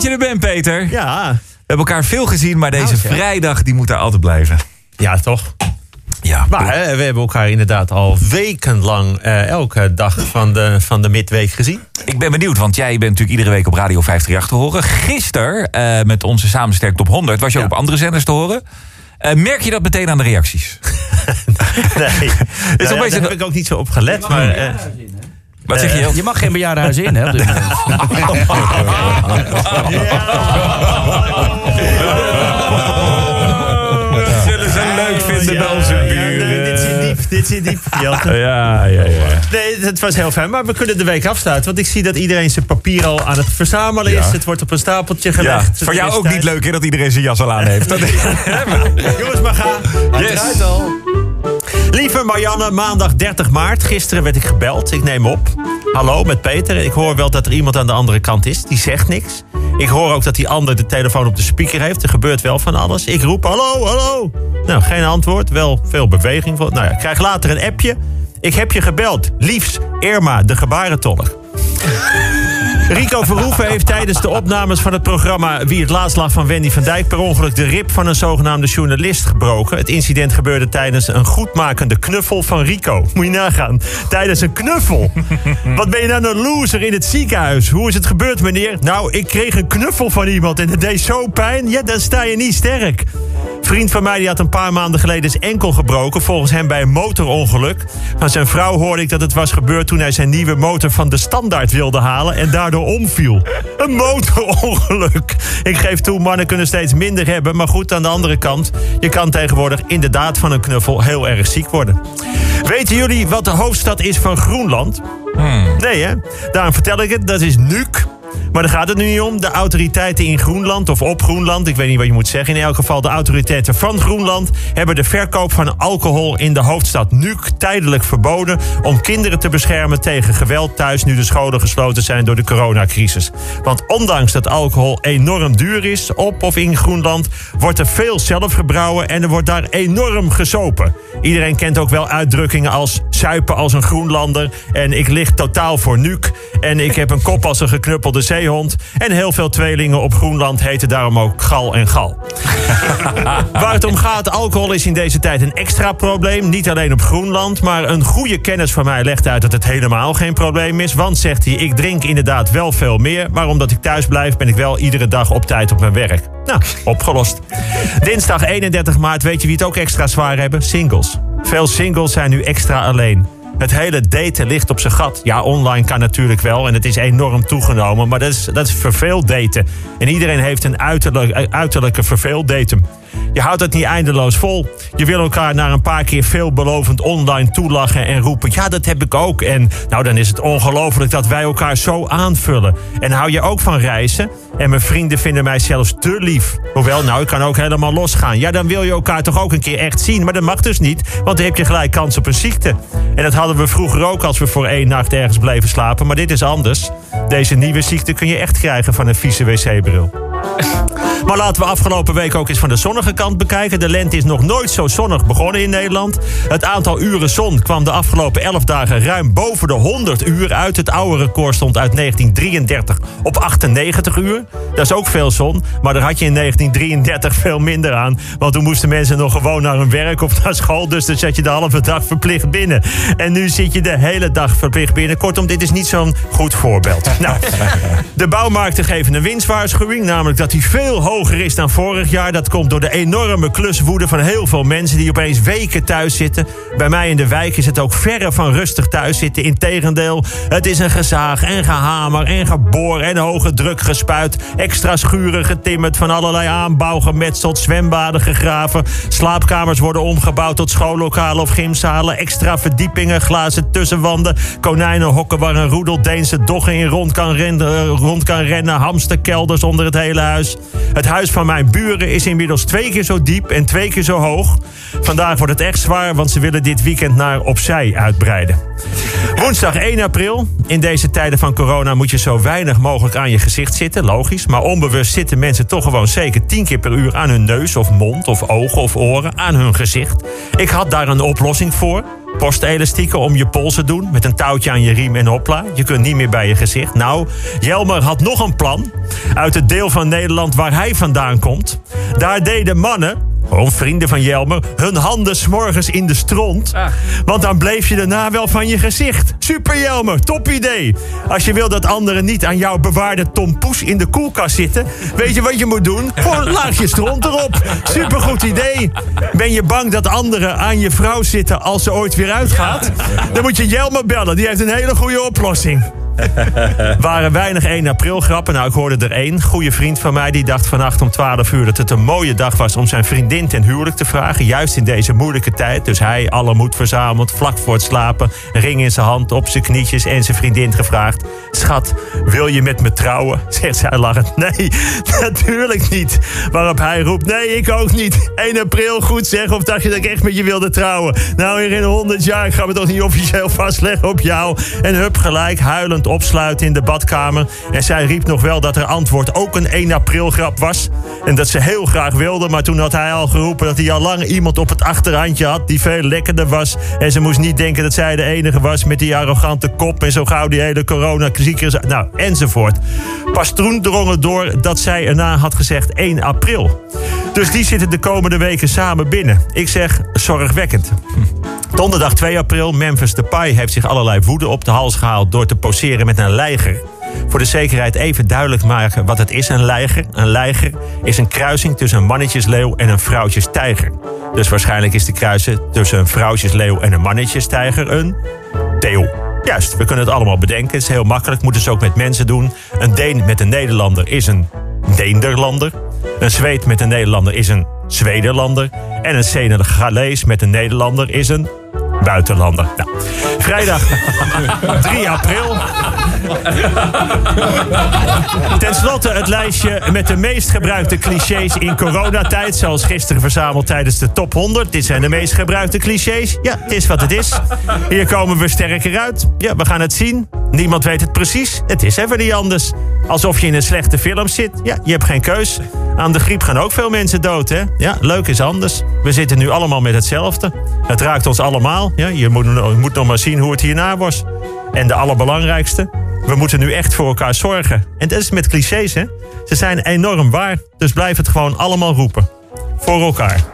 dat je er bent, Peter. Ja, We hebben elkaar veel gezien, maar deze Nou, vrijdag die moet daar altijd blijven. ja toch. Ja, Maar hè, we hebben elkaar inderdaad al wekenlang eh, elke dag van de, van de midweek gezien. ik ben benieuwd, want jij bent natuurlijk iedere week op Radio 538 te horen. Gisteren, eh, met onze Samensterk Top 100, was je ook Ja. op andere zenders te horen. Eh, merk je dat meteen aan de reacties? Nee, nou ja, beetje- daar heb ik ook niet zo op gelet. Maar, eh, Wat zeg je? Mag geen bejaardenhuis in, hè? Dat zullen ze leuk vinden bij onze ja, buren. dit zit diep, dit zit diep, Jelte. Ja, ja, ja. Nee, het was heel fijn. Maar we kunnen de week afsluiten. Want ik zie dat iedereen zijn papier al aan het verzamelen is. Ja. Het wordt op een stapeltje Ja, gelegd. voor Er jou ook tijd. niet leuk hè, dat iedereen zijn jas al aan heeft. Dat- Jongens, maar ga. Yes. Lieve Marianne, maandag 30 maart. Gisteren werd ik gebeld. Ik neem op. Hallo, met Peter. Ik hoor wel dat er iemand aan de andere kant is. Die zegt niks. Ik hoor ook dat die ander de telefoon op de speaker heeft. Er gebeurt wel van alles. Ik roep hallo, hallo. Nou, geen antwoord. Wel veel beweging. Nou ja, ik krijg later een appje. Ik heb je gebeld. Liefs, Irma, de gebarentolk. Rico Verhoeven heeft tijdens de opnames van het programma Wie het laatst lag van Wendy van Dijk per ongeluk de rib van een zogenaamde journalist gebroken. Het incident gebeurde tijdens een goedmakende knuffel van Rico. Moet je nagaan. Tijdens een knuffel. Wat ben je nou een loser in het ziekenhuis? Hoe is het gebeurd, meneer? Nou, ik kreeg een knuffel van iemand en het deed zo pijn. Ja, dan sta je niet sterk. Vriend van mij die had een paar maanden geleden zijn enkel gebroken. Volgens hem bij een motorongeluk. Van zijn vrouw hoorde ik dat het was gebeurd toen hij zijn nieuwe motor van de standaard wilde halen. En daardoor omviel. Een motorongeluk. Ik geef toe, mannen kunnen steeds minder hebben. Maar goed, aan de andere kant. Je kan tegenwoordig inderdaad van een knuffel heel erg ziek worden. Weten jullie wat de hoofdstad is van Groenland? Nee hè? Daarom vertel ik het. Dat is Nuuk. Maar daar gaat het nu niet om. De autoriteiten in Groenland of op Groenland, ik weet niet wat je moet zeggen. In elk geval de autoriteiten van Groenland hebben de verkoop van alcohol in de hoofdstad Nuuk tijdelijk verboden om kinderen te beschermen tegen geweld thuis nu de scholen gesloten zijn door de coronacrisis. Want ondanks dat alcohol enorm duur is op of in Groenland, wordt er veel zelf gebrouwen en er wordt daar enorm gesopen. Iedereen kent ook wel uitdrukkingen als zuipen als een Groenlander en ik lig totaal voor Nuuk en ik heb een kop als een geknuppelde zeehond. En heel veel tweelingen op Groenland heten daarom ook Gal en Gal. Waar het om gaat, alcohol is in deze tijd een extra probleem. Niet alleen op Groenland, maar een goede kennis van mij legt uit dat het helemaal geen probleem is. Want, zegt hij, ik drink inderdaad wel veel meer. Maar omdat ik thuis blijf, ben ik wel iedere dag op tijd op mijn werk. Nou, opgelost. Dinsdag 31 maart, weet je wie het ook extra zwaar hebben? Singles. Veel singles zijn nu extra alleen. Het hele daten ligt op zijn gat. Ja, online kan natuurlijk wel en het is enorm toegenomen. Maar dat is, dat is verveeld daten. En iedereen heeft een uiterlijk, uiterlijke verveeld datum. Je houdt het niet eindeloos vol. Je wil elkaar na een paar keer veelbelovend online toelachen en roepen... ja, dat heb ik ook. En nou, dan is het ongelooflijk dat wij elkaar zo aanvullen. En hou je ook van reizen? En mijn vrienden vinden mij zelfs te lief. Hoewel, nou, ik kan ook helemaal losgaan. Ja, dan wil je elkaar toch ook een keer echt zien. Maar dat mag dus niet, want dan heb je gelijk kans op een ziekte. En dat hadden we vroeger ook als we voor één nacht ergens bleven slapen. Maar dit is anders. Deze nieuwe ziekte kun je echt krijgen van een vieze wc-bril. Maar laten we afgelopen week ook eens van de zonnige kant bekijken. De lente is nog nooit zo zonnig begonnen in Nederland. Het aantal uren zon kwam de afgelopen 11 dagen ruim boven de 100 uur uit. Het oude record stond uit 1933 op 98 uur. Dat is ook veel zon, maar daar had je in 1933 veel minder aan. Want toen moesten mensen nog gewoon naar hun werk of naar school. Dus dan zat je de halve dag verplicht binnen. En nu zit je de hele dag verplicht binnen. Kortom, dit is niet zo'n goed voorbeeld. Nou, de bouwmarkten geven een winstwaarschuwing. Namelijk dat die veel hoger is dan vorig jaar. Dat komt door de enorme kluswoede van heel veel mensen die opeens weken thuis zitten. Bij mij in de wijk is het ook verre van rustig thuis zitten. Integendeel, het is een gezaag en gehamer en geboor en hoge druk gespuit. Extra schuren getimmerd, van allerlei aanbouw gemetseld, zwembaden gegraven. Slaapkamers worden omgebouwd tot schoollokalen of gymzalen. Extra verdiepingen, glazen tussenwanden. Konijnenhokken waar een roedel Deense doggen in rond kan, rennen, rond kan rennen. Hamsterkelders onder het hele huis. Het huis van mijn buren is inmiddels twee keer zo diep en twee keer zo hoog. Vandaag wordt het echt zwaar, want ze willen dit weekend naar opzij uitbreiden. Woensdag 1 april. In deze tijden van corona moet je zo weinig mogelijk aan je gezicht zitten. Logisch. Maar onbewust zitten mensen toch gewoon zeker 10 keer per uur aan hun neus of mond of ogen of oren. Aan hun gezicht. Ik had daar een oplossing voor. Postelastieken om je polsen doen. Met een touwtje aan je riem en hopla. Je kunt niet meer bij je gezicht. Nou, Jelmer had nog een plan. Uit het deel van Nederland waar hij vandaan komt. Daar deden mannen gewoon vrienden van Jelmer, hun handen s'morgens in de stront. Want dan bleef je daarna wel van je gezicht. Super Jelmer, top idee. Als je wil dat anderen niet aan jouw bewaarde tompoes in de koelkast zitten... weet je wat je moet doen? Gewoon laag je stront erop. Supergoed idee. Ben je bang dat anderen aan je vrouw zitten als ze ooit weer uitgaat? Dan moet je Jelmer bellen, die heeft een hele goede oplossing. waren weinig 1 april grappen. Nou, ik hoorde er één. Goede vriend van mij die dacht vannacht om 12 uur dat het een mooie dag was om zijn vriendin ten huwelijk te vragen. Juist in deze moeilijke tijd. Dus hij alle moed verzameld, vlak voor het slapen. Ring in zijn hand, op zijn knietjes en zijn vriendin gevraagd. Schat, wil je met me trouwen? Zegt zij lachend. Nee, natuurlijk niet. Waarop hij roept, nee, ik ook niet. 1 april, goed zeg. Of dacht je dat ik echt met je wilde trouwen? Nou, hier in 100 jaar, ik ga me toch niet officieel vastleggen op jou. En hup, gelijk, huilend opsluiten in de badkamer. En zij riep nog wel dat haar antwoord ook een 1 april grap was. En dat ze heel graag wilde, maar toen had hij al geroepen dat hij al lang iemand op het achterhandje had die veel lekkerder was. En ze moest niet denken dat zij de enige was met die arrogante kop en zo gauw die hele corona-ziekers. Nou, enzovoort. Pas toen drong door dat zij erna had gezegd 1 april. Dus die zitten de komende weken samen binnen. Ik zeg zorgwekkend. Donderdag 2 april, Memphis Depay heeft zich allerlei woede op de hals gehaald door te poseren met een leiger. Voor de zekerheid even duidelijk maken wat het is, een leiger. Een leiger is een kruising tussen een mannetjesleeuw en een vrouwtjestijger. Dus waarschijnlijk is de kruising tussen een vrouwtjesleeuw en een mannetjestijger een Theo. Juist, we kunnen het allemaal bedenken. Het is heel makkelijk, moeten ze ook met mensen doen. Een Deen met een Nederlander is een Deenderlander. Een Zweed met een Nederlander is een Zwederlander. En een Senegalees met een Nederlander is een buitenlander. Nou, vrijdag 3 april. Ten slotte het lijstje met de meest gebruikte clichés in coronatijd. Zoals gisteren verzameld tijdens de top 100. Dit zijn de meest gebruikte clichés. Ja, het is wat het is. Hier komen we sterker uit. Ja, we gaan het zien. Niemand weet het precies. Het is even niet anders. Alsof je in een slechte film zit. Ja, je hebt geen keus. Aan de griep gaan ook veel mensen dood, hè? Ja, leuk is anders. We zitten nu allemaal met hetzelfde. Het raakt ons allemaal. Ja, je moet, je moet nog maar zien hoe het hierna was. En de allerbelangrijkste, we moeten nu echt voor elkaar zorgen. En dat is met clichés, hè? Ze zijn enorm waar. Dus blijf het gewoon allemaal roepen. Voor elkaar.